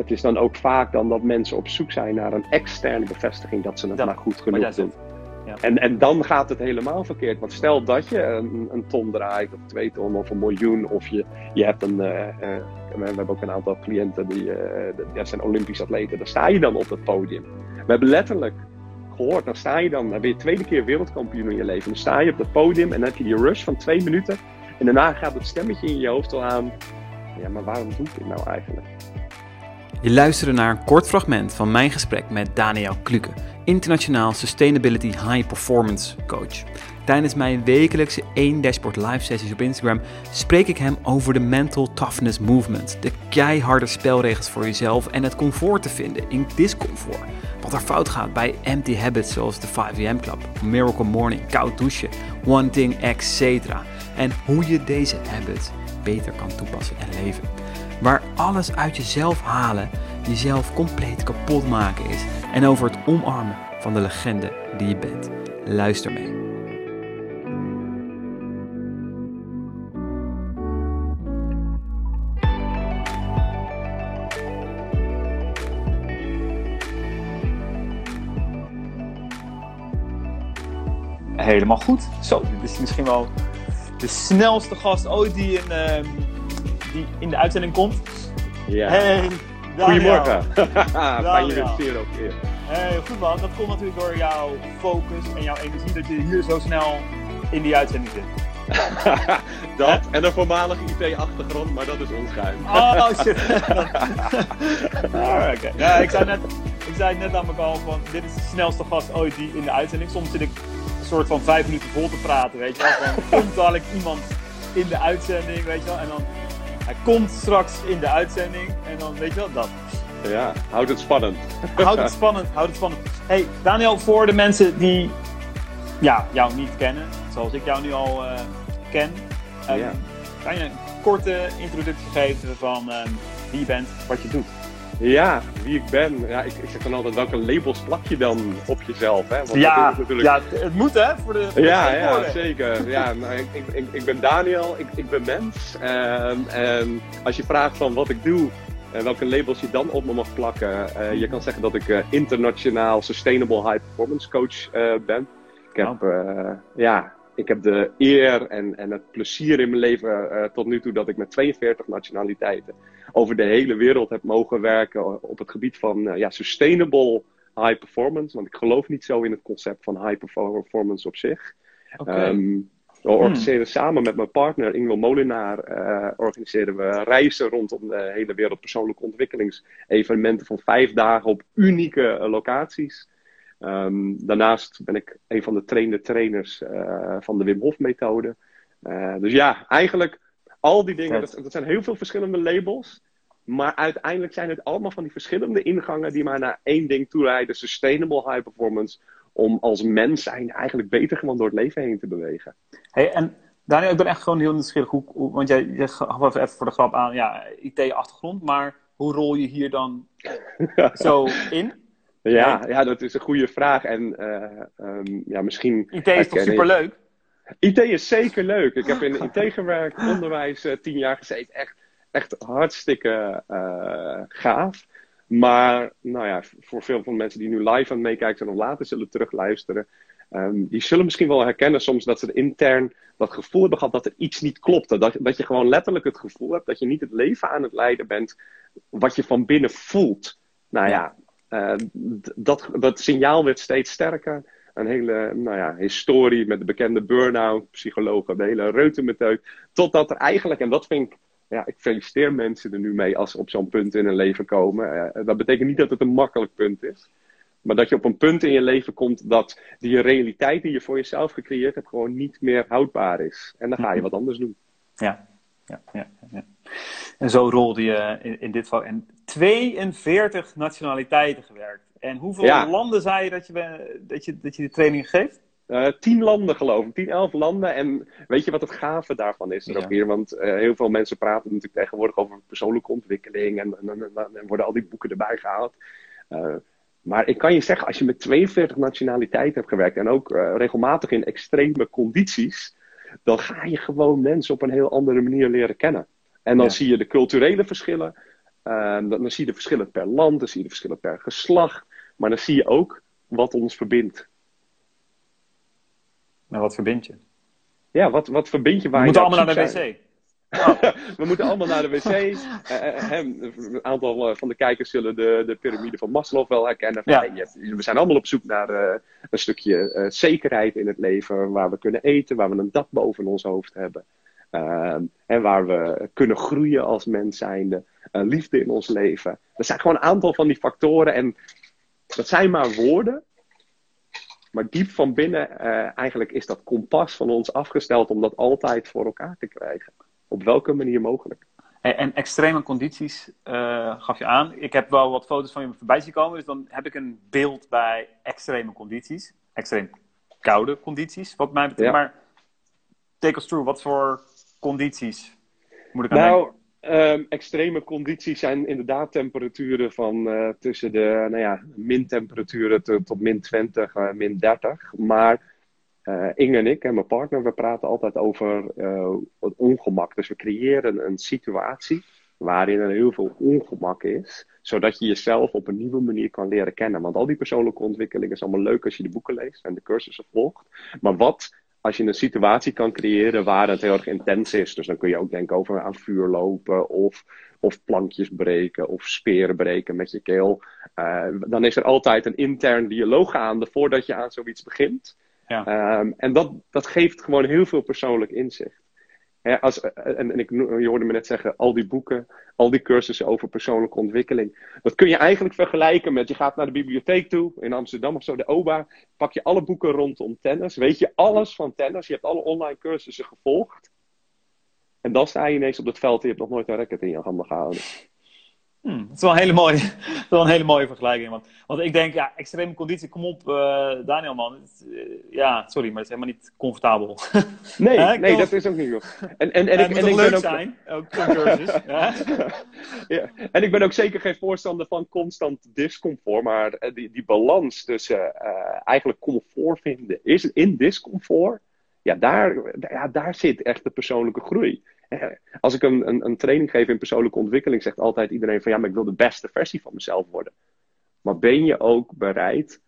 het is dan ook vaak dan dat mensen op zoek zijn naar een externe bevestiging dat ze het Dat- maar goed genoeg doen. Ja. En, en dan gaat het helemaal verkeerd. Want stel dat je een, een ton draait, of twee ton, of een miljoen, of je, je hebt een. eh, eh, we hebben ook een aantal cliënten die, eh, die ja, zijn Olympisch atleten. Dan sta je dan op dat podium. We hebben letterlijk gehoord, dan sta je dan, dan ben je tweede keer wereldkampioen in je leven. Dan sta je op dat podium en dan heb je die rush van twee minuten. En daarna gaat het stemmetje in je hoofd al aan. Ja, maar waarom doe ik dit nou eigenlijk? Je luisterde naar een kort fragment van mijn gesprek met Daniel Kluke, internationaal Sustainability High Performance Coach. Tijdens mijn wekelijkse 1 Dashboard live sessies op Instagram spreek ik hem over de Mental Toughness Movement, de keiharde spelregels voor jezelf en het comfort te vinden in discomfort. Wat er fout gaat bij empty habits zoals de 5am Club, Miracle Morning, koud douchen, One Thing, etc. En hoe je deze habits beter kan toepassen en leven waar alles uit jezelf halen, jezelf compleet kapot maken is en over het omarmen van de legende die je bent. Luister mee. Helemaal goed. Zo, dit is misschien wel de snelste gast ooit die in, ehm, die in de uitzending komt. Ja. Hey. Goedemorgen. Fijn je weer te zien ook weer. Hey, goed man, dat komt natuurlijk door jouw focus en jouw energie dat je hier zo snel in die uitzending zit. dat en een voormalige IT-achtergrond, maar dat is ons geheim. Oh shit. Ah, oké. Ja, ik zei, net, ik zei net aan elkaar van, dit is de snelste gast ooit die in de uitzending. Soms zit ik een soort van vijf minuten vol te praten, weet je wel. Van, komt dadelijk iemand in de uitzending, weet je wel. En dan, hij komt straks in de uitzending en dan, weet je wel, dat. Ja, houd het spannend. Houd het spannend, houd het spannend. Hey, Daniel, voor de mensen die ja, jou niet kennen, zoals ik jou nu al eh, ken, ehm, Ja. kan je een korte introductie geven van ehm, wie je bent, wat je doet? Ja, wie ik ben. Ja, ik, ik zeg dan altijd, welke labels plak je dan op jezelf? Hè? Want Ja, natuurlijk... ja, het- moet hè, voor de, voor de Ja, ja, zeker. Ja, nou, ik, ik, ik, ben Daniel, ik, ik ben mens. En, en als je vraagt van wat ik doe en welke labels je dan op me mag plakken, eh, je kan zeggen dat ik eh, internationaal sustainable high performance coach eh, ben. Ik heb, eh, ja, ik heb de eer en, en het plezier in mijn leven eh, tot nu toe dat ik met 42 nationaliteiten over de hele wereld heb mogen werken op het gebied van eh, ja, sustainable high performance. Want ik geloof niet zo in het concept van high performance op zich. Oké. Ehm, we organiseren samen met mijn partner Ingel Molenaar eh, organiseren we reizen rondom de hele wereld persoonlijke ontwikkelingsevenementen van vijf dagen op unieke locaties. Ehm, daarnaast ben ik een van de trainde trainers eh, van de Wim Hof methode. Eh, dus ja, eigenlijk al die dingen, dat, dat zijn heel veel verschillende labels. Maar uiteindelijk zijn het allemaal van die verschillende ingangen die maar naar één ding toeleiden: sustainable high performance. Om als mens zijn eigenlijk beter gewoon door het leven heen te bewegen. Hey, en Daniel, ik ben echt gewoon heel nieuwsgierig, hoe, hoe, want jij, je gaf even voor de grap aan, ja, IT-achtergrond, maar hoe rol je hier dan zo in? Ja, ja, dat is een goede vraag. En eh, ehm, ja, misschien. IT is toch superleuk? IT is zeker leuk. Ik heb in IT gewerkt, onderwijs, eh, tien jaar gezeten. Echt, echt hartstikke eh, gaaf. Maar nou ja, voor veel van de mensen die nu live aan het meekijken zijn of later zullen terugluisteren. ehm, die zullen misschien wel herkennen soms dat ze intern dat gevoel hebben gehad dat er iets niet klopte. Dat, dat je gewoon letterlijk het gevoel hebt dat je niet het leven aan het leiden bent wat je van binnen voelt. Nou ja, eh, dat, dat signaal werd steeds sterker. Een hele nou ja, historie met de bekende burn-out, psychologen, de hele reutemeteut. Totdat er eigenlijk, en dat vind ik, ja, ik feliciteer mensen er nu mee als ze op zo'n punt in hun leven komen. Eh, dat betekent niet dat het een makkelijk punt is. Maar dat je op een punt in je leven komt dat die realiteit die je voor jezelf gecreëerd hebt gewoon niet meer houdbaar is. En dan ga je wat anders doen. Ja. Ja, ja, ja. En zo rolde je in, in dit geval in 42 nationaliteiten gewerkt. En hoeveel Ja. landen zei je dat je, dat je, dat je de training geeft? Eh, tien landen geloof ik, tien, elf landen. En weet je wat het gave daarvan is er Ja. ook weer? Want eh, heel veel mensen praten natuurlijk tegenwoordig over persoonlijke ontwikkeling. En, en, en, en- en worden al die boeken erbij gehaald. Eh, maar ik kan je zeggen, als je met 42 nationaliteiten hebt gewerkt. En ook regelmatig in extreme condities. Dan ga je gewoon mensen op een heel andere manier leren kennen. En dan Ja. zie je de culturele verschillen. Ehm, dan, dan zie je de verschillen per land, dan zie je de verschillen per geslacht. Maar dan zie je ook wat ons verbindt. Nou, wat verbind je? Ja, wat, wat verbind je waar We je moeten allemaal naar de wc. zijn? We moeten allemaal naar de wc. Eh, eh, hè, een aantal eh, van de kijkers zullen de, de piramide van Maslow wel herkennen. Van, Ja. hey, je hebt- we zijn allemaal op zoek naar eh, een stukje eh, zekerheid in het leven. Waar we kunnen eten, waar we een dak boven ons hoofd hebben. Ehm, en waar we kunnen groeien als mens zijnde. Eh, liefde in ons leven. Er zijn gewoon een aantal van die factoren. En dat zijn maar woorden. Maar diep van binnen, eh, eigenlijk is dat kompas van ons afgesteld om dat altijd voor elkaar te krijgen. Op welke manier mogelijk. En, en extreme condities eh, gaf je aan. Ik heb wel wat foto's van je voorbij zien komen. Dus dan heb ik een beeld bij extreme condities. Extreem koude condities, wat mij betreft. Ja. Maar take us through. Wat voor condities moet ik aan? Nou, ehm, extreme condities zijn inderdaad temperaturen van eh, tussen de nou ja, min temperaturen tot, tot min 20, eh, min 30. Maar eh, Inge en ik en mijn partner, we praten altijd over het ongemak. Dus we creëren een situatie waarin er heel veel ongemak is, zodat je jezelf op een nieuwe manier kan leren kennen. Want al die persoonlijke ontwikkeling is allemaal leuk als je de boeken leest en de cursussen volgt. Maar wat als je een situatie kan creëren waar het heel erg intens is. Dus dan kun je ook denken over aan vuur lopen of, of plankjes breken of speren breken met je keel. Eh, dan is er altijd een intern dialoog gaande voordat je aan zoiets begint. Ja. Ehm, en dat, dat geeft gewoon heel veel persoonlijk inzicht. Hè, als, en, ik, je hoorde me net zeggen, al die boeken, al die cursussen over persoonlijke ontwikkeling. Dat kun je eigenlijk vergelijken met, je gaat naar de bibliotheek toe, in Amsterdam of zo, de OBA. Pak je alle boeken rondom tennis. Weet je alles van tennis. Je hebt alle online cursussen gevolgd. En dan sta je ineens op het veld en je hebt nog nooit een racket in je handen gehouden. Hmm, dat is wel een hele mooie, dat is wel een hele mooie vergelijking. Want, want ik denk, ja, extreme conditie, kom op, eh, Daniel man. Eh, ja, sorry, maar het is helemaal niet comfortabel. Nee, nee dat is ook niet joh. En, en, en, ik, en ik ben ook, zijn, ook cursus. ja? ja. En ik ben ook zeker geen voorstander van constant discomfort. Maar eh, die, die balans tussen eigenlijk comfort vinden is in discomfort. Ja daar, ja, daar zit echt de persoonlijke groei. Als ik een, een, een training geef in persoonlijke ontwikkeling, zegt altijd iedereen van ja, maar ik wil de beste versie van mezelf worden. Maar ben je ook bereid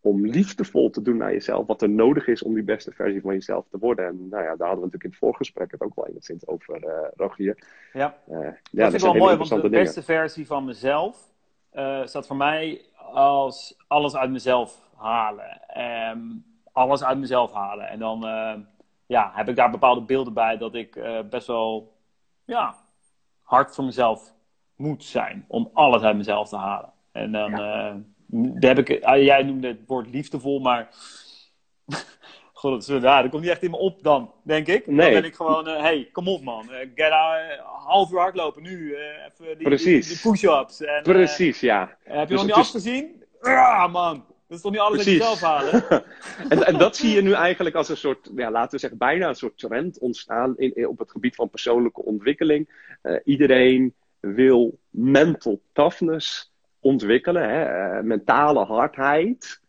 om liefdevol te doen naar jezelf, wat er nodig is om die beste versie van jezelf te worden? En nou ja, daar hadden we natuurlijk in het voorgesprek het ook wel enigszins over, eh Rogier. ja. Eh, ja, dat dat vind ik zijn wel mooi, want de dingen. beste versie van mezelf eh, staat voor mij als alles uit mezelf halen. Ehm, alles uit mezelf halen. En dan ja, heb ik daar bepaalde beelden bij dat ik eh, best wel ja, hard voor mezelf moet zijn om alles uit mezelf te halen. En dan eh, daar heb ik, ah, jij noemde het woord liefdevol, maar God, dat, is- ja, dat komt niet echt in me op dan, denk ik. Nee. Dan ben ik gewoon, eh, hey, kom op man, get out, half uur hardlopen nu, even die, die, die push-ups. En, Precies, ja. heb je Dus nog niet is- afgezien? Ja, man. Dat is toch niet alles uit jezelf halen? en, en dat zie je nu eigenlijk als een soort, ja, laten we zeggen, bijna een soort trend ontstaan in, in- op het gebied van persoonlijke ontwikkeling. Eh, iedereen wil mental toughness ontwikkelen, hè, eh, mentale hardheid,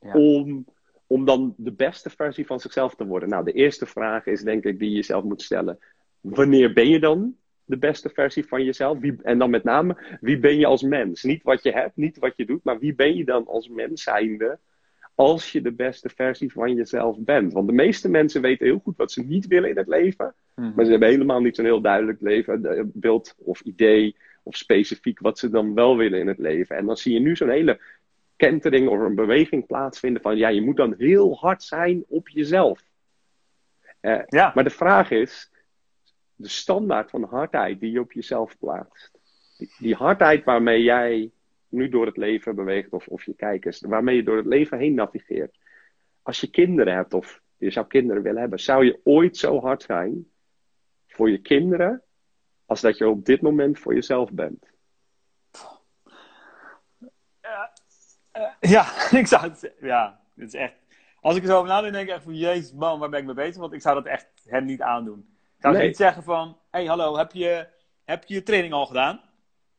Ja. om, om dan de beste versie van zichzelf te worden. Nou, de eerste vraag is denk ik die je jezelf moet stellen. Wanneer ben je dan de beste versie van jezelf? Wie, en dan met name, wie ben je als mens? Niet wat je hebt, niet wat je doet, maar wie ben je dan als mens zijnde als je de beste versie van jezelf bent? Want de meeste mensen weten heel goed wat ze niet willen in het leven, maar ze hebben helemaal niet zo'n heel duidelijk leven, eh, beeld of idee of specifiek wat ze dan wel willen in het leven. En dan zie je nu zo'n hele kentering of een beweging plaatsvinden van ja, je moet dan heel hard zijn op jezelf. Eh, Ja. Maar de vraag is, de standaard van hardheid die je op jezelf plaatst, die, hardheid waarmee jij nu door het leven beweegt of, of je kijkers, waarmee je door het leven heen navigeert. Als je kinderen hebt of je zou kinderen willen hebben, zou je ooit zo hard zijn voor je kinderen als dat je op dit moment voor jezelf bent? Ja, ik zou het... Ja, het is echt... Als ik er zo over nadenk, denk ik echt van... Jezus man, waar ben ik mee bezig? Want ik zou dat echt hem niet aandoen. Ik zou Nee. niet zeggen van... hey, hallo, heb je, heb je je training al gedaan?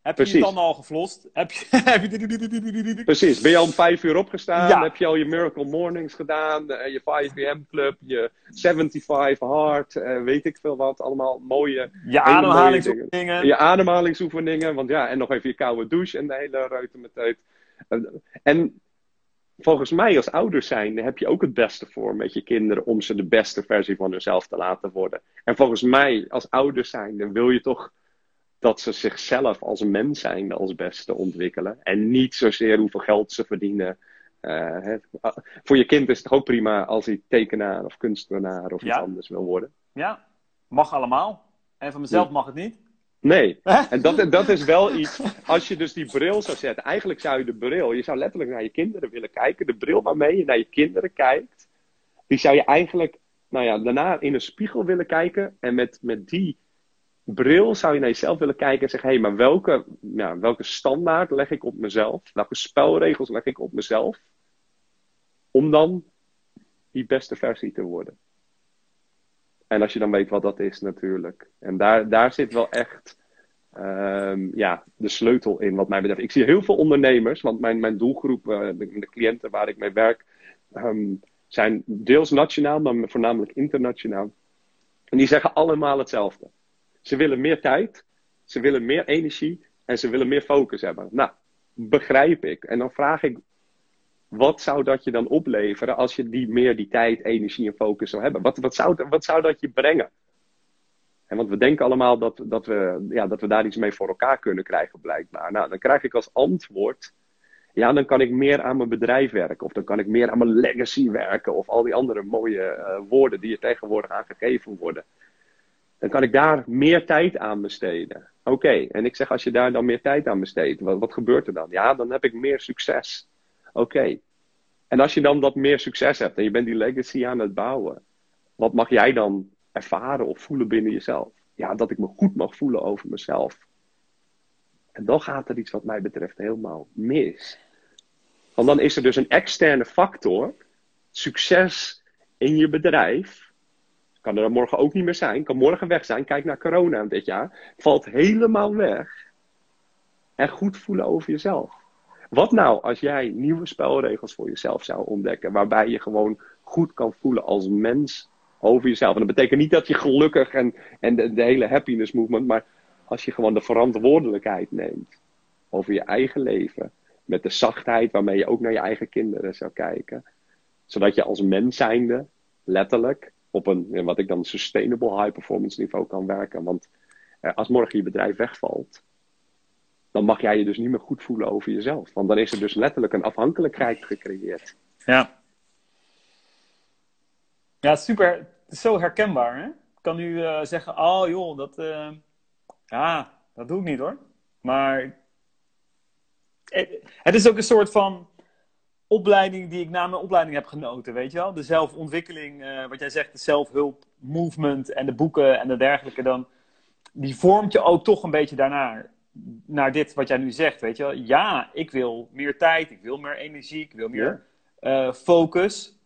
Heb je Precies. je tanden al geflost? Heb je... heb je... Precies. Ben je al om vijf uur opgestaan? Ja. Heb je al je Miracle Mornings gedaan? eh, je 5 pm Club? Je 75 Hard? eh, weet ik veel wat. Allemaal mooie... Je ademhalingsoefeningen. Je ademhalingsoefeningen. Want ja, en nog even je koude douche en de hele reutemeteut. En, en volgens mij als ouders zijn heb je ook het beste voor met je kinderen om ze de beste versie van hunzelf te laten worden. En volgens mij als ouders zijn wil je toch dat ze zichzelf als mens zijn als beste ontwikkelen. En niet zozeer hoeveel geld ze verdienen. Eh. Voor je kind is het toch ook prima als hij tekenaar of kunstenaar of iets anders wil worden. Ja, mag allemaal. En van mezelf mag het niet. Nee, en dat, dat is wel iets. Als je dus die bril zou zetten, eigenlijk zou je de bril, je zou letterlijk naar je kinderen willen kijken. De bril waarmee je naar je kinderen kijkt, die zou je eigenlijk, nou ja, daarna in een spiegel willen kijken. En met, met die bril zou je naar jezelf willen kijken en zeggen: hé, hey, maar welke, ja, welke standaard leg ik op mezelf? Welke spelregels leg ik op mezelf? Om dan die beste versie te worden. En als je dan weet wat dat is, natuurlijk. En daar, daar zit wel echt ehm, ja, de sleutel in, wat mij betreft. Ik zie heel veel ondernemers, want mijn, mijn doelgroep, eh, de, cliënten waar ik mee werk, ehm, zijn deels nationaal, maar voornamelijk internationaal. En die zeggen allemaal hetzelfde. Ze willen meer tijd, ze willen meer energie en ze willen meer focus hebben. Nou, begrijp ik. En dan vraag ik, wat zou dat je dan opleveren als je die, meer die tijd, energie en focus zou hebben? Wat, wat, zou, wat zou dat je brengen? En want we denken allemaal dat, dat, we, ja, dat we daar iets mee voor elkaar kunnen krijgen, blijkbaar. Nou, dan krijg ik als antwoord. Ja, dan kan ik meer aan mijn bedrijf werken. Of dan kan ik meer aan mijn legacy werken. Of al die andere mooie eh, woorden die er tegenwoordig aan gegeven worden. Dan kan ik daar meer tijd aan besteden. Oké, en ik zeg als je daar dan meer tijd aan besteedt, wat, wat gebeurt er dan? Ja, dan heb ik meer succes. Oké. En als je dan dat meer succes hebt en je bent die legacy aan het bouwen, wat mag jij dan ervaren of voelen binnen jezelf? Ja, dat ik me goed mag voelen over mezelf. En dan gaat er iets wat mij betreft helemaal mis. Want dan is er dus een externe factor, succes in je bedrijf. Kan er morgen ook niet meer zijn, kan morgen weg zijn. Kijk naar corona dit jaar. Valt helemaal weg. En goed voelen over jezelf. Wat nou als jij nieuwe spelregels voor jezelf zou ontdekken, waarbij je gewoon goed kan voelen als mens over jezelf? En dat betekent niet dat je gelukkig en, en de, hele happiness movement, maar als je gewoon de verantwoordelijkheid neemt over je eigen leven, met de zachtheid waarmee je ook naar je eigen kinderen zou kijken, zodat je als mens zijnde letterlijk op een, wat ik dan sustainable high performance niveau kan werken. Want eh, als morgen je bedrijf wegvalt, dan mag jij je dus niet meer goed voelen over jezelf. Want dan is er dus letterlijk een afhankelijkheid gecreëerd. Ja. Ja, super. Zo herkenbaar, hè? Ik kan nu uh, zeggen, oh joh, dat, uh, ja, dat doe ik niet hoor. Maar het is ook een soort van opleiding die ik na mijn opleiding heb genoten, weet je wel? De zelfontwikkeling, uh, wat jij zegt, de zelfhulp movement en de boeken en de dergelijke, dan, die vormt je ook toch een beetje daarnaar naar dit wat jij nu zegt, weet je wel. Ja, ik wil meer tijd, ik wil meer energie, ik wil meer uh, focus.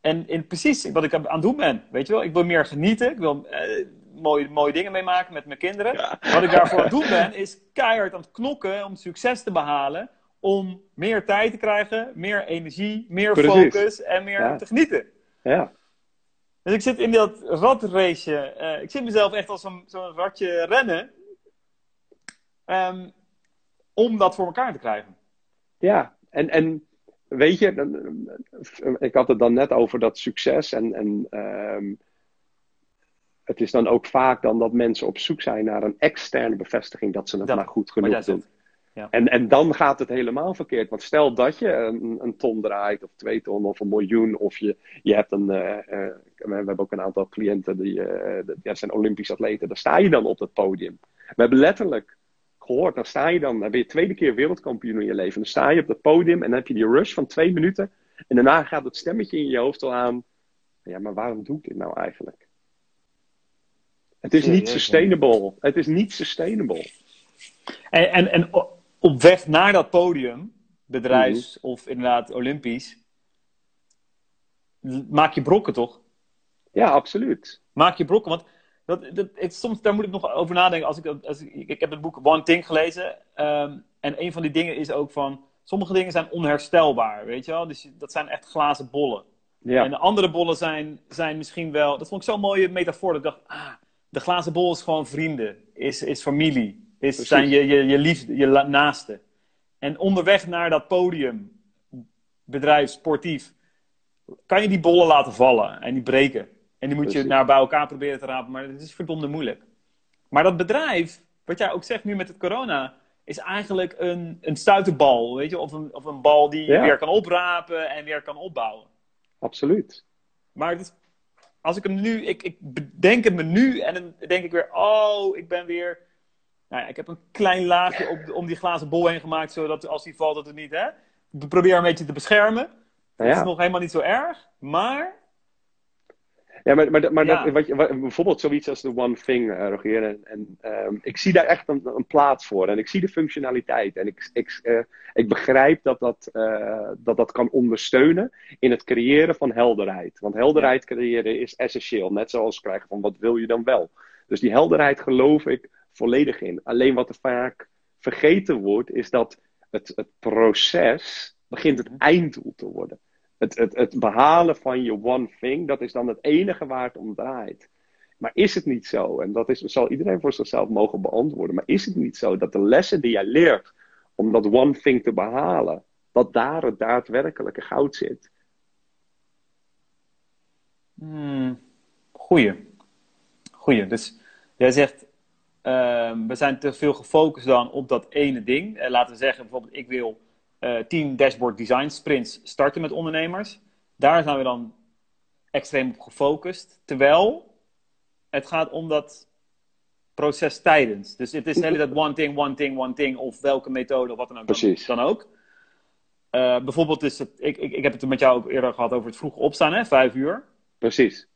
En in precies wat ik aan het doen ben, weet je wel. Ik wil meer genieten, ik wil uh, mooie, mooie dingen meemaken met mijn kinderen. Ja. Wat ik daarvoor aan het doen ben, is keihard aan het knokken om succes te behalen. Om meer tijd te krijgen, meer energie, meer precies. focus en meer ja. te genieten. Ja. Dus ik zit in dat ratrace. Uh, ik zit mezelf echt als zo'n zo ratje rennen. Um, om dat voor elkaar te krijgen. Ja, en, en weet je, ik had het dan net over dat succes. En, en um, het is dan ook vaak dan dat mensen op zoek zijn naar een externe bevestiging dat ze het dat, maar goed genoeg doen. Ja. En, en dan gaat het helemaal verkeerd. Want stel dat je een, een, ton draait, of twee ton, of een miljoen, of je, je hebt een. Uh, uh, we hebben ook een aantal cliënten die uh, ja, zijn Olympisch atleten. Daar sta je dan op het podium. We hebben letterlijk gehoord, dan sta je dan, dan ben je tweede keer wereldkampioen in je leven. Dan sta je op het podium en dan heb je die rush van twee minuten. En daarna gaat het stemmetje in je hoofd al aan. Ja, maar waarom doe ik dit nou eigenlijk? Het is niet sustainable. Het is niet sustainable. En, en, en op weg naar dat podium, bedrijfs mm-hmm. of inderdaad Olympisch, maak je brokken toch? Ja, absoluut. Maak je brokken, want Dat, dat, het, soms, daar moet ik nog over nadenken. Als ik, als ik, ik heb het boek One Thing gelezen. ehm, en een van die dingen is ook van... Sommige dingen zijn onherstelbaar, weet je wel? Dus je- dat zijn echt glazen bollen. Ja, En de andere bollen zijn, zijn misschien wel... Dat vond ik zo'n mooie metafoor. Dat ik dacht, ah, de glazen bol is gewoon vrienden. Is, is familie. Is, Precies. zijn je, je, je liefde, je naaste. En onderweg naar dat podium, bedrijf, sportief... kan je die bollen laten vallen en die breken. En die moet je naar bij elkaar proberen te rapen. Maar het is verdomde moeilijk. Maar dat bedrijf, wat jij ook zegt nu met het corona... is eigenlijk een, een stuiterbal, weet je? Of een, of een bal die je Ja. weer kan oprapen en weer kan opbouwen. absoluut. Maar het is, als ik hem nu, ik, ik bedenk het me nu en dan denk ik weer, oh, ik ben weer. Nou ja, ik heb een klein laagje op, om die glazen bol heen gemaakt, zodat als die valt, dat het niet, hè? Ik probeer een beetje te beschermen. Dat Nou is ja. nog helemaal niet zo erg, maar. Ja, maar, maar, maar Ja. Dat, wat wat- bijvoorbeeld zoiets als de One Thing, Rogier. En, en, ehm, ik zie daar echt een, een plaats voor. En ik zie de functionaliteit. En ik, ik, eh, ik begrijp dat dat, eh, dat dat kan ondersteunen in het creëren van helderheid. Want helderheid creëren is essentieel. Net zoals krijgen van wat wil je dan wel. Dus die helderheid geloof ik volledig in. Alleen wat er vaak vergeten wordt, is dat het, het proces begint het einddoel te worden. Het, het, het behalen van je one thing, dat is dan het enige waar het om draait. Maar is het niet zo, en dat is, zal iedereen voor zichzelf mogen beantwoorden, maar is het niet zo dat de lessen die jij leert om dat one thing te behalen, dat daar het daadwerkelijke goud zit? Hmm, goeie. Goeie. Dus jij zegt, ehm, we zijn te veel gefocust dan op dat ene ding. Laten we zeggen, bijvoorbeeld, ik wil eh 10 dashboard design sprints starten met ondernemers. Daar zijn we dan extreem op gefocust. Terwijl het gaat om dat proces tijdens. Dus het is de hele tijd one thing, one thing, one thing. Of welke methode, of wat dan ook. Precies. Dan, dan ook. Eh, bijvoorbeeld is het, ik, ik, ik heb het met jou ook eerder gehad over het vroeg opstaan, hè, vijf uur. Precies.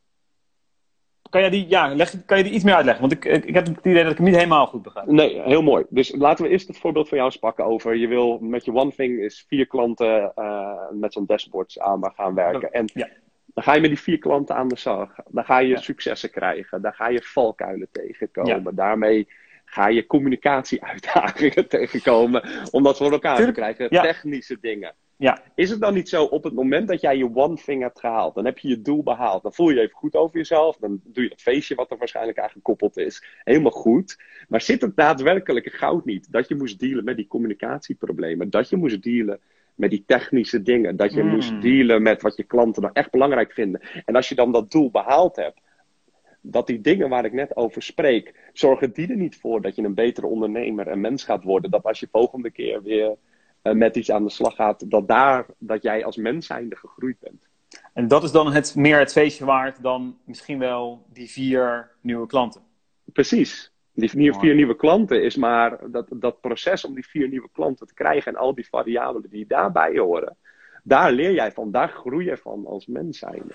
Kan je die, ja, leg, kan je die iets meer uitleggen? Want ik, ik, heb het idee dat ik hem niet helemaal goed begrijp. Nee, heel mooi. Dus laten we eerst het voorbeeld van jou eens pakken over. Je wil met je one thing is vier klanten eh, met zo'n dashboard aan gaan werken. En Ja. dan ga je met die vier klanten aan de slag. Dan ga je Ja. successen krijgen. Dan ga je valkuilen tegenkomen. Daarmee ga je communicatieuitdagingen tegenkomen. Om dat voor elkaar te krijgen. Technische dingen. Ja. Is het dan niet zo op het moment dat jij je one thing hebt gehaald, dan heb je je doel behaald, dan voel je je even goed over jezelf, dan doe je dat feestje wat er waarschijnlijk aan gekoppeld is, helemaal goed. Maar zit het daadwerkelijke goud niet? Dat je moest dealen met die communicatieproblemen, dat je moest dealen met die technische dingen, dat je Mm. moest dealen met wat je klanten nou echt belangrijk vinden. En als je dan dat doel behaald hebt, dat die dingen waar ik net over spreek, zorgen die er niet voor dat je een betere ondernemer en mens gaat worden. Dat als je volgende keer weer met iets aan de slag gaat, dat daar, dat jij als mens zijnde gegroeid bent. En dat is dan het, meer het feestje waard dan misschien wel die vier nieuwe klanten. Precies. Die vier, nieuwe klanten is maar dat, dat proces om die vier nieuwe klanten te krijgen en al die variabelen die daarbij horen. Daar leer jij van, daar groei je van als mens zijnde.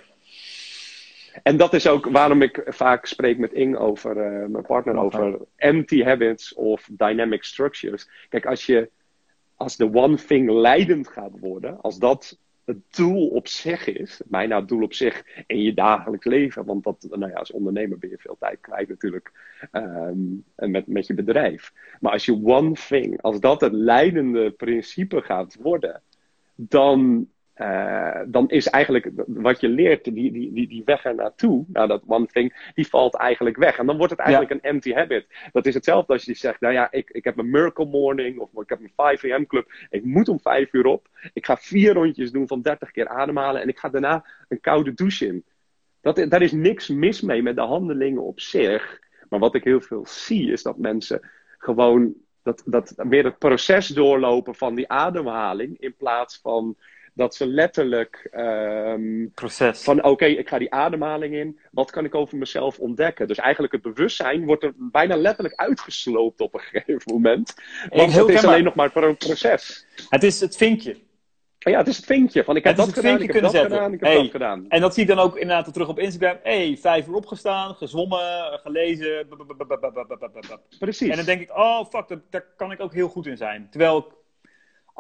En dat is ook waarom ik vaak spreek met Ing over, eh, mijn partner, over empty habits of dynamic structures. Kijk, als, je, als de one thing leidend gaat worden, als dat het doel op zich is, bijna het doel op zich in je dagelijks leven, want dat, nou ja, als ondernemer ben je veel tijd kwijt natuurlijk en met, met je bedrijf. Maar als je one thing, als dat het leidende principe gaat worden, dan, eh, dan is eigenlijk wat je leert, die, die, die, die weg er naartoe, naar dat one thing, die valt eigenlijk weg. En dan wordt het eigenlijk een empty habit. Dat is hetzelfde als je zegt, nou ja, ik, ik heb een miracle morning of ik heb een 5 am club. Ik moet om 5 uur op. Ik ga vier rondjes doen van 30 keer ademhalen en ik ga daarna een koude douche in. Dat, daar is niks mis mee met de handelingen op zich. Maar wat ik heel veel zie is dat mensen gewoon dat, dat meer het proces doorlopen van die ademhaling in plaats van dat ze letterlijk. Ehm, proces. Van oké, ik ga die ademhaling in. Wat kan ik over mezelf ontdekken? Dus eigenlijk het bewustzijn wordt er bijna letterlijk uitgesloopt op een gegeven moment. Want het is alleen nog maar voor een proces. Het is het vinkje. Oh ja, het is het vinkje. Van ik heb dat gedaan, ik zetten. gedaan, hey. En dat zie ik dan ook inderdaad terug op Instagram. hey, vijf uur opgestaan, gezwommen, gelezen. Precies. En dan denk ik, oh fuck, daar, daar kan ik ook heel goed in zijn. Terwijl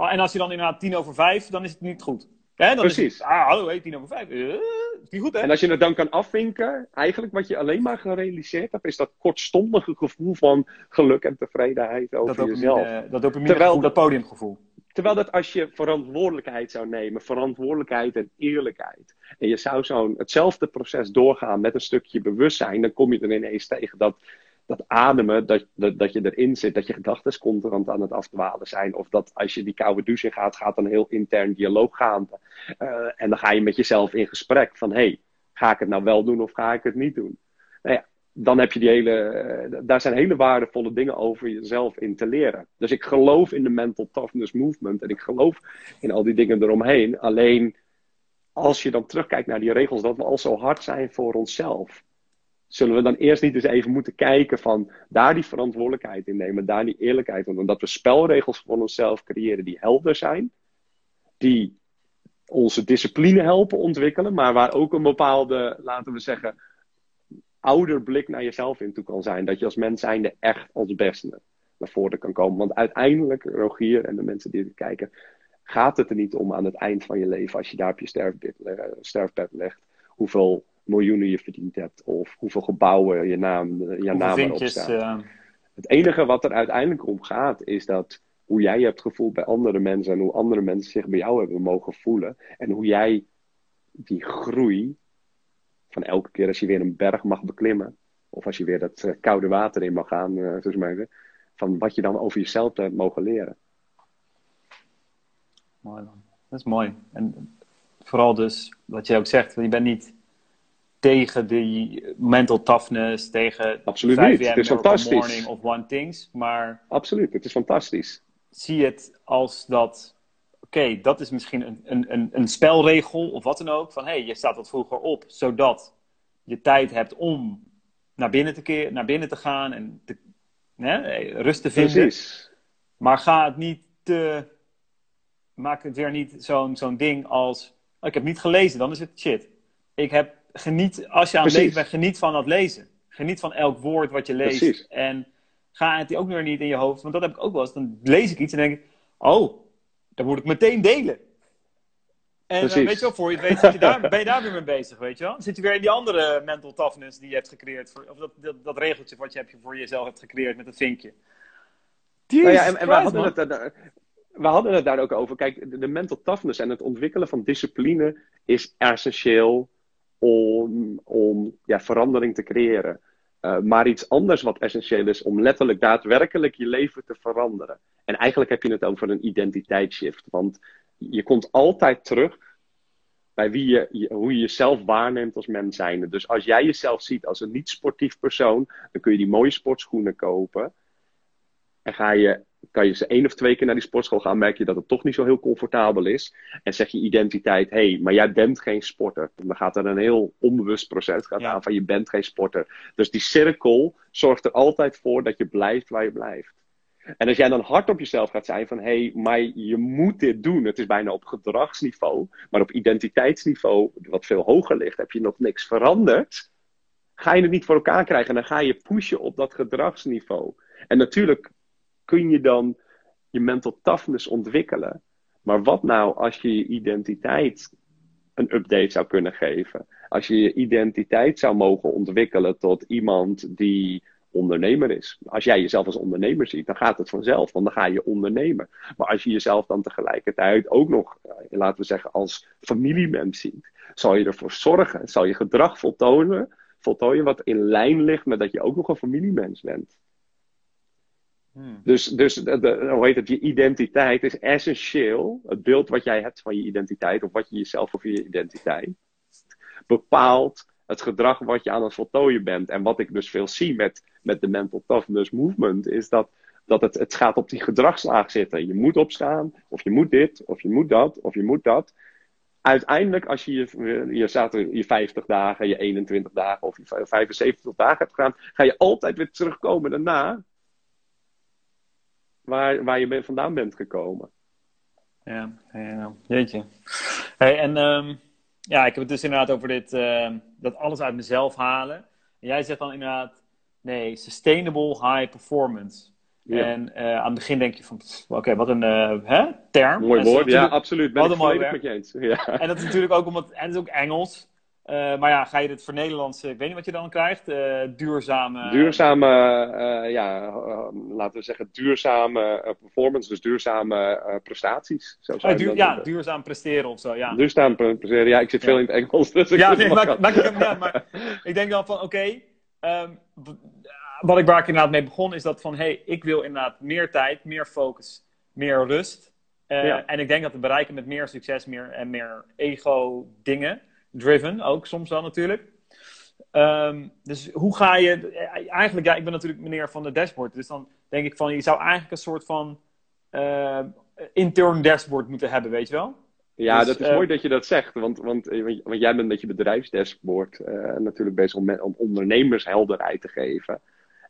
en als je dan inderdaad tien over vijf, dan is het niet goed. Hè? Dan Is Precies. het, ah, hallo, hey, tien over vijf. Eh, niet goed, hè? En als je het dan kan afvinken, eigenlijk wat je alleen maar gerealiseerd hebt, is dat kortstondige gevoel van geluk en tevredenheid over dat jezelf. Dopamine, dat dopamine Terwijl- gevoel, dat podiumgevoel. Terwijl dat als je verantwoordelijkheid zou nemen, verantwoordelijkheid en eerlijkheid, en je zou zo'n hetzelfde proces doorgaan met een stukje bewustzijn, dan kom je er ineens tegen dat, dat ademen, dat, dat, dat je erin zit, dat je gedachten constant aan het afdwalen zijn, of dat als je die koude douche in gaat, gaat een heel intern dialoog gaande. Eh, en dan ga je met jezelf in gesprek van, hey, ga ik het nou wel doen of ga ik het niet doen? Nou ja, dan heb je die hele, eh, daar zijn hele waardevolle dingen over jezelf in te leren. Dus ik geloof in de mental toughness movement en ik geloof in al die dingen eromheen. Alleen als je dan terugkijkt naar die regels, dat we al zo hard zijn voor onszelf. Zullen we dan eerst niet eens even moeten kijken van daar die verantwoordelijkheid in nemen, daar die eerlijkheid in. Omdat we spelregels voor onszelf creëren die helder zijn, die onze discipline helpen ontwikkelen, maar waar ook een bepaalde, laten we zeggen, ouder blik naar jezelf in toe kan zijn. Dat je als mens zijnde echt als beste naar voren kan komen. Want uiteindelijk, Rogier en de mensen die er kijken, gaat het er niet om aan het eind van je leven, als je daar op je sterfbed, eh, legt, hoeveel miljoenen je verdiend hebt, of hoeveel gebouwen je naam, je Hoeveel naam erop vinkjes, staat. eh, Het enige wat er uiteindelijk om gaat, is dat hoe jij je hebt gevoeld bij andere mensen en hoe andere mensen zich bij jou hebben mogen voelen. En hoe jij die groei van elke keer als je weer een berg mag beklimmen, of als je weer dat eh, koude water in mag gaan, eh, zoals zeggen, van wat je dan over jezelf hebt mogen leren. Mooi man. Dat is mooi. En vooral dus, wat je ook zegt, je bent niet tegen die mental toughness, tegen Absoluut 5 niet. AM Het is fantastisch. Morning of One Things, maar Absoluut, het is fantastisch. zie het als dat, oké, dat is misschien een, een, een, een spelregel of wat dan ook, van hé, hey, je staat wat vroeger op, zodat je tijd hebt om naar binnen te, keer, naar binnen te gaan en te, hè, rust te vinden. Precies. Maar ga het niet te. Maak het weer niet zo'n zo'n ding als. "Oh, ik heb niet gelezen, dan is het shit. Ik heb geniet, als je aan het lezen bent, geniet van het lezen. Geniet van elk woord wat je leest. Precies. En ga het ook weer niet in je hoofd, want dat heb ik ook wel eens. Dan lees ik iets en denk ik, oh, dan moet ik meteen delen. En dan Precies. weet je wel, voor je weet zit je daar, ben je daar weer mee bezig, weet je wel. Dan zit je weer in die andere mental toughness die je hebt gecreëerd. Voor, of dat, dat, dat regeltje wat je hebt voor jezelf hebt gecreëerd met het vinkje. Nou ja, en, en we, hadden het, daar- we hadden het daar ook over. Kijk, de, de mental toughness en het ontwikkelen van discipline is essentieel om, om ja, verandering te creëren. Eh, maar iets anders wat essentieel is om letterlijk daadwerkelijk je leven te veranderen. En eigenlijk heb je het over een identiteitsshift. Want je komt altijd terug bij wie je, je- hoe je jezelf waarneemt als mens zijnde. Dus als jij jezelf ziet als een niet-sportief persoon, dan kun je die mooie sportschoenen kopen. En ga je, kan je ze één of twee keer naar die sportschool gaan, merk je dat het toch niet zo heel comfortabel is. En zeg je identiteit, hé, hey, maar jij bent geen sporter. Dan gaat er een heel onbewust proces gaat Ja. aan van je bent geen sporter. Dus die cirkel zorgt er altijd voor dat je blijft waar je blijft. En als jij dan hard op jezelf gaat zijn van hé, hey, maar je moet dit doen. Het is bijna op gedragsniveau, maar op identiteitsniveau, wat veel hoger ligt, heb je nog niks veranderd. Ga je het niet voor elkaar krijgen en dan ga je pushen op dat gedragsniveau. En natuurlijk kun je dan je mental toughness ontwikkelen. Maar wat nou als je je identiteit een update zou kunnen geven? Als je je identiteit zou mogen ontwikkelen tot iemand die ondernemer is. Als jij jezelf als ondernemer ziet, dan gaat het vanzelf, want dan ga je ondernemen. Maar als je jezelf dan tegelijkertijd ook nog, eh, laten we zeggen, als familiemens ziet, zal je ervoor zorgen, zal je gedrag voltonen, voltooien wat in lijn ligt met dat je ook nog een familiemens bent. Hmm. Dus, dus hoe heet het, je identiteit is essentieel. Het beeld wat jij hebt van je identiteit, of wat je jezelf over je identiteit, bepaalt het gedrag wat je aan het voltooien bent. En wat ik dus veel zie met, met de mental toughness movement, is dat, dat het, het gaat op die gedragslaag zitten. Je moet opstaan, of je moet dit, of je moet dat, of je moet dat. Uiteindelijk, als je je, je, staat er je 50 dagen, je 21 dagen of je 75 dagen hebt gedaan, ga je altijd weer terugkomen daarna waar, waar je vandaan bent gekomen. Ja, ja, jeetje. Hey, en ehm, ja, ik heb het dus inderdaad over dit, ehm, dat alles uit mezelf halen. En jij zegt dan inderdaad, nee, sustainable high performance. Ja. En eh, aan het begin denk je van, oké, wat een eh, hè, term. Mooi woord, ja, absoluut. Ben Wat ik een mooi volledig met je eens. Ja. En dat is natuurlijk ook omdat, en het is ook Engels. Uh, maar ja, ga je het voor Nederlands, ik weet niet wat je dan krijgt, uh, duurzame... Duurzame, uh, ja, laten we zeggen duurzame performance, dus duurzame prestaties. Zo oh, duur, ja, duurzaam presteren of zo, ja. Duurzaam presteren, ja, ik zit veel in het Engels, dus ik Ja, nee, maak, maak ik ja, maar ik denk dan van, oké, okay, um, wat ik waar ik inderdaad mee begon, is dat van, hé, hey, ik wil inderdaad meer tijd, meer focus, meer rust. Ja. En ik denk dat we bereiken met meer succes meer, en meer ego-dingen driven ook soms wel natuurlijk. Ehm, dus hoe ga je. Eigenlijk, ja, ik ben natuurlijk meneer van de dashboard. Dus dan denk ik van je zou eigenlijk een soort van uh, intern dashboard moeten hebben, weet je wel? Ja, dus, dat is uh, mooi dat je dat zegt. Want, want, want, want jij bent met je bedrijfsdashboard uh, natuurlijk bezig om, om ondernemers helderheid te geven.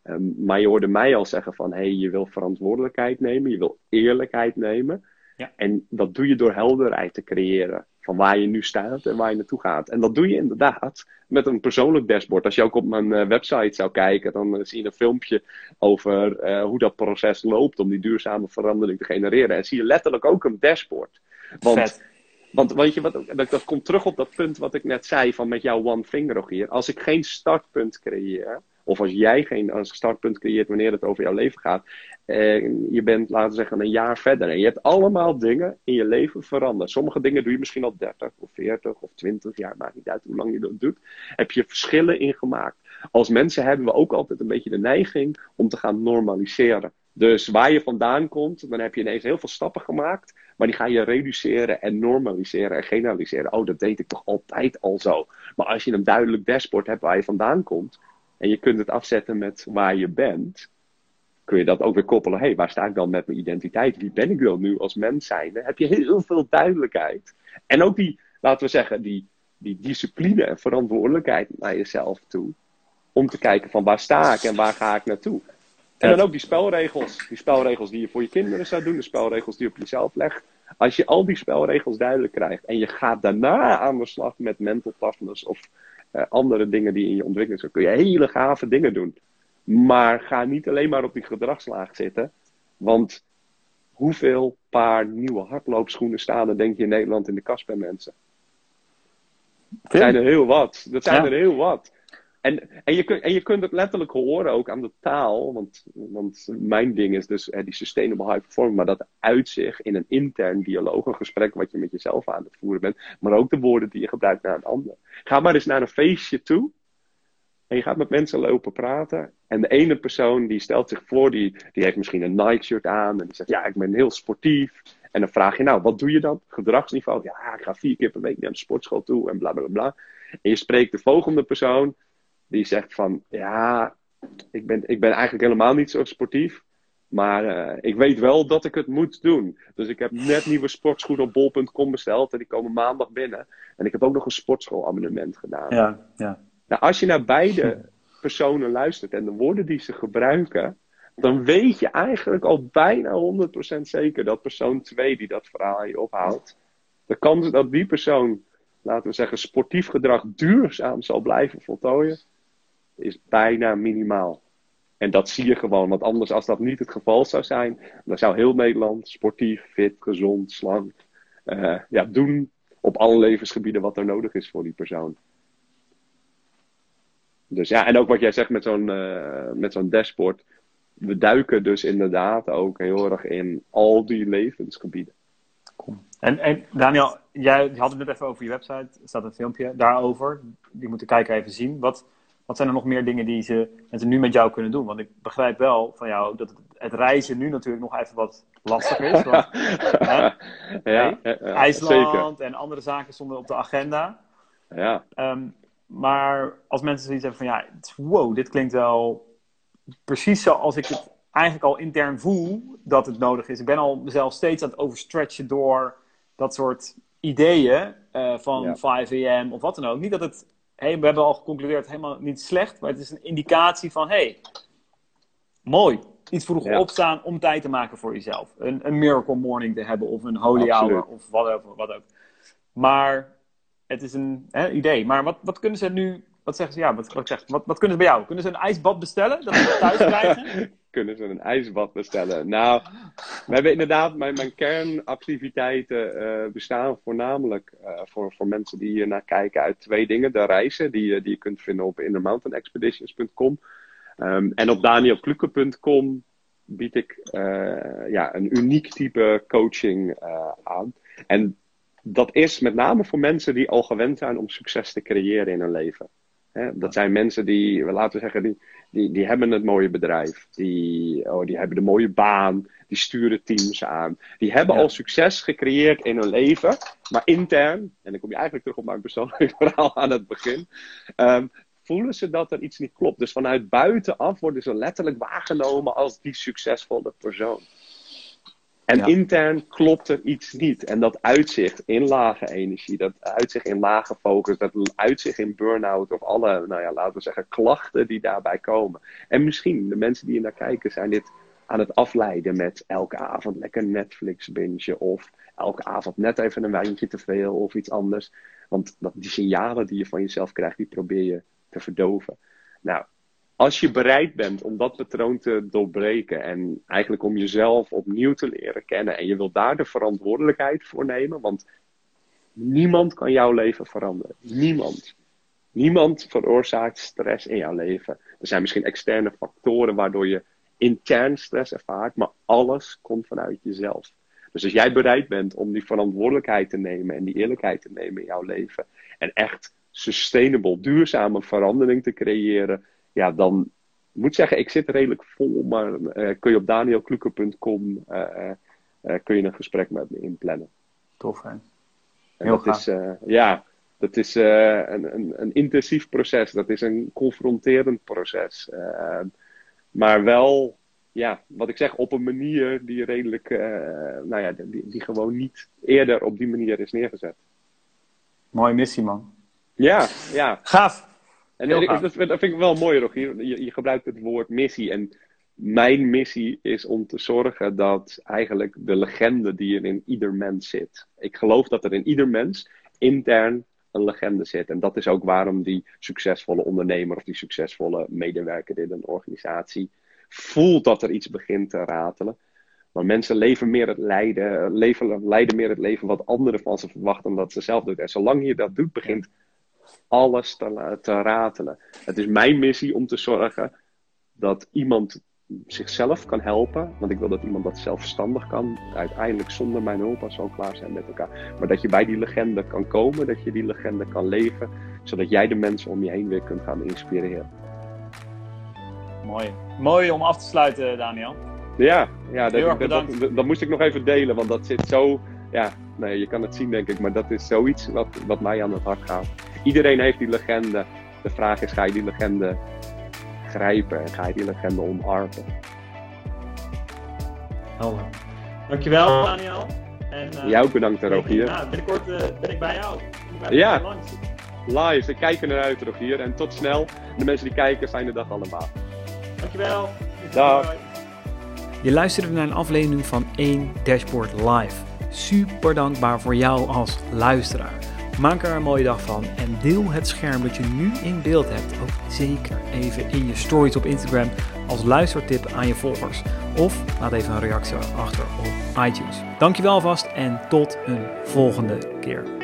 Um, maar je hoorde mij al zeggen van hé, hey, je wil verantwoordelijkheid nemen, je wil eerlijkheid nemen. Ja. En dat doe je door helderheid te creëren van waar je nu staat en waar je naartoe gaat. En dat doe je inderdaad met een persoonlijk dashboard. Als je ook op mijn uh, website zou kijken, dan uh, zie je een filmpje over uh, hoe dat proces loopt om die duurzame verandering te genereren. En zie je letterlijk ook een dashboard. Want, want weet je wat, dat, dat komt terug op dat punt wat ik net zei van met jouw one finger hier. Als ik geen startpunt creëer, of als jij geen startpunt creëert wanneer het over jouw leven gaat. En je bent, laten we zeggen, een jaar verder. En je hebt allemaal dingen in je leven veranderd. Sommige dingen doe je misschien al 30 of 40 of 20 jaar. Maakt niet uit hoe lang je dat doet. Heb je verschillen in gemaakt. Als mensen hebben we ook altijd een beetje de neiging om te gaan normaliseren. Dus waar je vandaan komt, dan heb je ineens heel veel stappen gemaakt. Maar die ga je reduceren en normaliseren en generaliseren. Oh, dat deed ik toch altijd al zo. Maar als je een duidelijk dashboard hebt waar je vandaan komt en je kunt het afzetten met waar je bent, kun je dat ook weer koppelen. Hé, hey, waar sta ik dan met mijn identiteit? Wie ben ik dan nu als mens zijnde? Heb je heel veel duidelijkheid. En ook die, laten we zeggen, die, die discipline en verantwoordelijkheid naar jezelf toe. Om te kijken van waar sta ik en waar ga ik naartoe. En dan ook die spelregels. Die spelregels die je voor je kinderen zou doen. De spelregels die je op jezelf legt. Als je al die spelregels duidelijk krijgt. En je gaat daarna aan de slag met mental toughness. Of uh, andere dingen die in je ontwikkeling zijn, kun je hele gave dingen doen. Maar ga niet alleen maar op die gedragslaag zitten. Want hoeveel paar nieuwe hardloopschoenen staan er, denk je, in Nederland in de kast bij mensen? Dat zijn er heel wat. Dat zijn er heel wat. En, en, je kunt, en je kunt het letterlijk horen ook aan de taal. Want, want mijn ding is dus die sustainable high performance. Maar dat uitzicht in een intern dialoog. Een gesprek wat je met jezelf aan het voeren bent. Maar ook de woorden die je gebruikt naar een ander. Ga maar eens naar een feestje toe. En je gaat met mensen lopen praten. En de ene persoon die stelt zich voor. Die, die heeft misschien een Nike shirt aan. En die zegt ja ik ben heel sportief. En dan vraag je nou wat doe je dan? Gedragsniveau. Ja ik ga vier keer per week naar de sportschool toe. En bla bla bla. En je spreekt de volgende persoon die zegt van ja, ik ben, ik ben eigenlijk helemaal niet zo sportief. Maar uh, ik weet wel dat ik het moet doen. Dus ik heb net nieuwe sportschoenen op bol.com besteld. En die komen maandag binnen. En ik heb ook nog een sportschoolabonnement gedaan. Ja, ja. Nou, als je naar beide personen luistert en de woorden die ze gebruiken. Dan weet je eigenlijk al bijna 100% zeker dat persoon 2 die dat verhaal je ophoudt. De kans dat die persoon, laten we zeggen, sportief gedrag duurzaam zal blijven voltooien is bijna minimaal. En dat zie je gewoon, want anders als dat niet het geval zou zijn, dan zou heel Nederland sportief, fit, gezond, slank uh, ja, doen op alle levensgebieden wat er nodig is voor die persoon. Dus ja, en ook wat jij zegt met zo'n uh, met zo'n dashboard. We duiken dus inderdaad ook heel erg in al die levensgebieden. En, en Daniel, jij had het net even over je website. Er staat een filmpje daarover. Die moeten kijken even zien. Wat, wat zijn er nog meer dingen die ze, mensen nu met jou kunnen doen? Want ik begrijp wel van jou dat het, reizen nu natuurlijk nog even wat lastiger is. Want, ja, ja, IJsland en andere zaken stonden op de agenda. Ja. Um, maar als mensen zoiets hebben van ja, wow, dit klinkt wel precies zoals ik het eigenlijk al intern voel dat het nodig is. Ik ben al mezelf steeds aan het overstretchen door dat soort ideeën uh, van ja. 5 am of wat dan ook. Niet dat het hey, we hebben al geconcludeerd, helemaal niet slecht, maar het is een indicatie van, hey, mooi, iets vroeg opstaan om tijd te maken voor jezelf. Een, een miracle morning te hebben of een holy hour of wat, wat ook. Maar het is een hè, idee. Maar wat, wat kunnen ze nu, wat zeggen ze? Ja, wat, wat, wat, wat kunnen ze bij jou? Kunnen ze een ijsbad bestellen? Dat ze thuis krijgen? kunnen ze een ijsbad bestellen? Nou, we hebben inderdaad, mijn, mijn kernactiviteiten uh, bestaan voornamelijk uh, voor, voor mensen die hier naar kijken uit twee dingen. De reizen, die, die je kunt vinden op innermountainexpeditions.com. Um, en op danielkluke.com bied ik uh, ja, een uniek type coaching aan. En dat is met name voor mensen die al gewend zijn om succes te creëren in hun leven. Dat zijn mensen die, laten we zeggen, die, die, die hebben het mooie bedrijf. Die, oh, die hebben de mooie baan. Die sturen teams aan. Die hebben al succes gecreëerd in hun leven. Maar intern, en dan kom je eigenlijk terug op mijn persoonlijke verhaal aan het begin. Um, voelen ze dat er iets niet klopt. Dus vanuit buitenaf worden ze letterlijk waargenomen als die succesvolle persoon. En intern klopt er iets niet. En dat uitzicht in lage energie, dat uitzicht in lage focus, dat uitzicht in burn-out of alle, nou ja, laten we zeggen, klachten die daarbij komen. En misschien, de mensen die hier naar kijken, zijn dit aan het afleiden met elke avond lekker Netflix bingen of elke avond net even een wijntje te veel of iets anders. Want dat, die signalen die je van jezelf krijgt, die probeer je te verdoven. Nou, als je bereid bent om dat patroon te doorbreken en eigenlijk om jezelf opnieuw te leren kennen en je wilt daar de verantwoordelijkheid voor nemen, want niemand kan jouw leven veranderen. Niemand. Niemand veroorzaakt stress in jouw leven. Er zijn misschien externe factoren waardoor je intern stress ervaart, maar alles komt vanuit jezelf. Dus als jij bereid bent om die verantwoordelijkheid te nemen en die eerlijkheid te nemen in jouw leven en echt sustainable, duurzame verandering te creëren, ja, dan moet zeggen, ik zit redelijk vol, maar uh, kun je op danielkluker.com uh, uh, kun je een gesprek met me inplannen. Tof, hè? Heel dat is, ja, dat is een, een, een, intensief proces. Dat is een confronterend proces. maar wel, ja, wat ik zeg, op een manier die redelijk, nou ja, die, die gewoon niet eerder op die manier is neergezet. Mooie missie, man. Ja, ja. Gaaf. En dat, dat, vind ik wel mooi, Rogier. Je, je gebruikt het woord missie. En mijn missie is om te zorgen dat eigenlijk de legende die er in ieder mens zit. Ik geloof dat er in ieder mens intern een legende zit. En dat is ook waarom die succesvolle ondernemer of die succesvolle medewerker in een organisatie voelt dat er iets begint te ratelen. Maar mensen leven meer het lijden, leven, leiden meer het leven wat anderen van ze verwachten dan dat ze zelf doen. En zolang je dat doet, begint alles te, te ratelen. Het is mijn missie om te zorgen dat iemand zichzelf kan helpen. Want ik wil dat iemand dat zelfstandig kan. Uiteindelijk zonder mijn hulp als we al klaar zijn met elkaar. Maar dat je bij die legende kan komen. Dat je die legende kan leven. Zodat jij de mensen om je heen weer kunt gaan inspireren. Mooi. Mooi om af te sluiten, Daniel. Ja, ja dat, dat, dat, dat, moest ik nog even delen. Want dat zit zo... Ja, nee, je kan het zien denk ik. Maar dat is zoiets wat, wat mij aan het hart gaat. Iedereen heeft die legende. De vraag is, ga je die legende grijpen en ga je die legende omarmen? Helder. Dankjewel, Daniel. En, uh, Jij ook bedankt, Rogier. Nou, binnenkort uh, ben ik bij jou. Ben ja, live. Ik kijk er naar uit, Rogier. En tot snel. De mensen die kijken, fijne dag allemaal. Dankjewel. Dag. Je luisterde naar een aflevering van 1 Dashboard Live. Super dankbaar voor jou als luisteraar. Maak er een mooie dag van en deel het scherm dat je nu in beeld hebt ook zeker even in je stories op Instagram als luistertip aan je volgers. Of laat even een reactie achter op iTunes. Dankjewel vast en tot een volgende keer.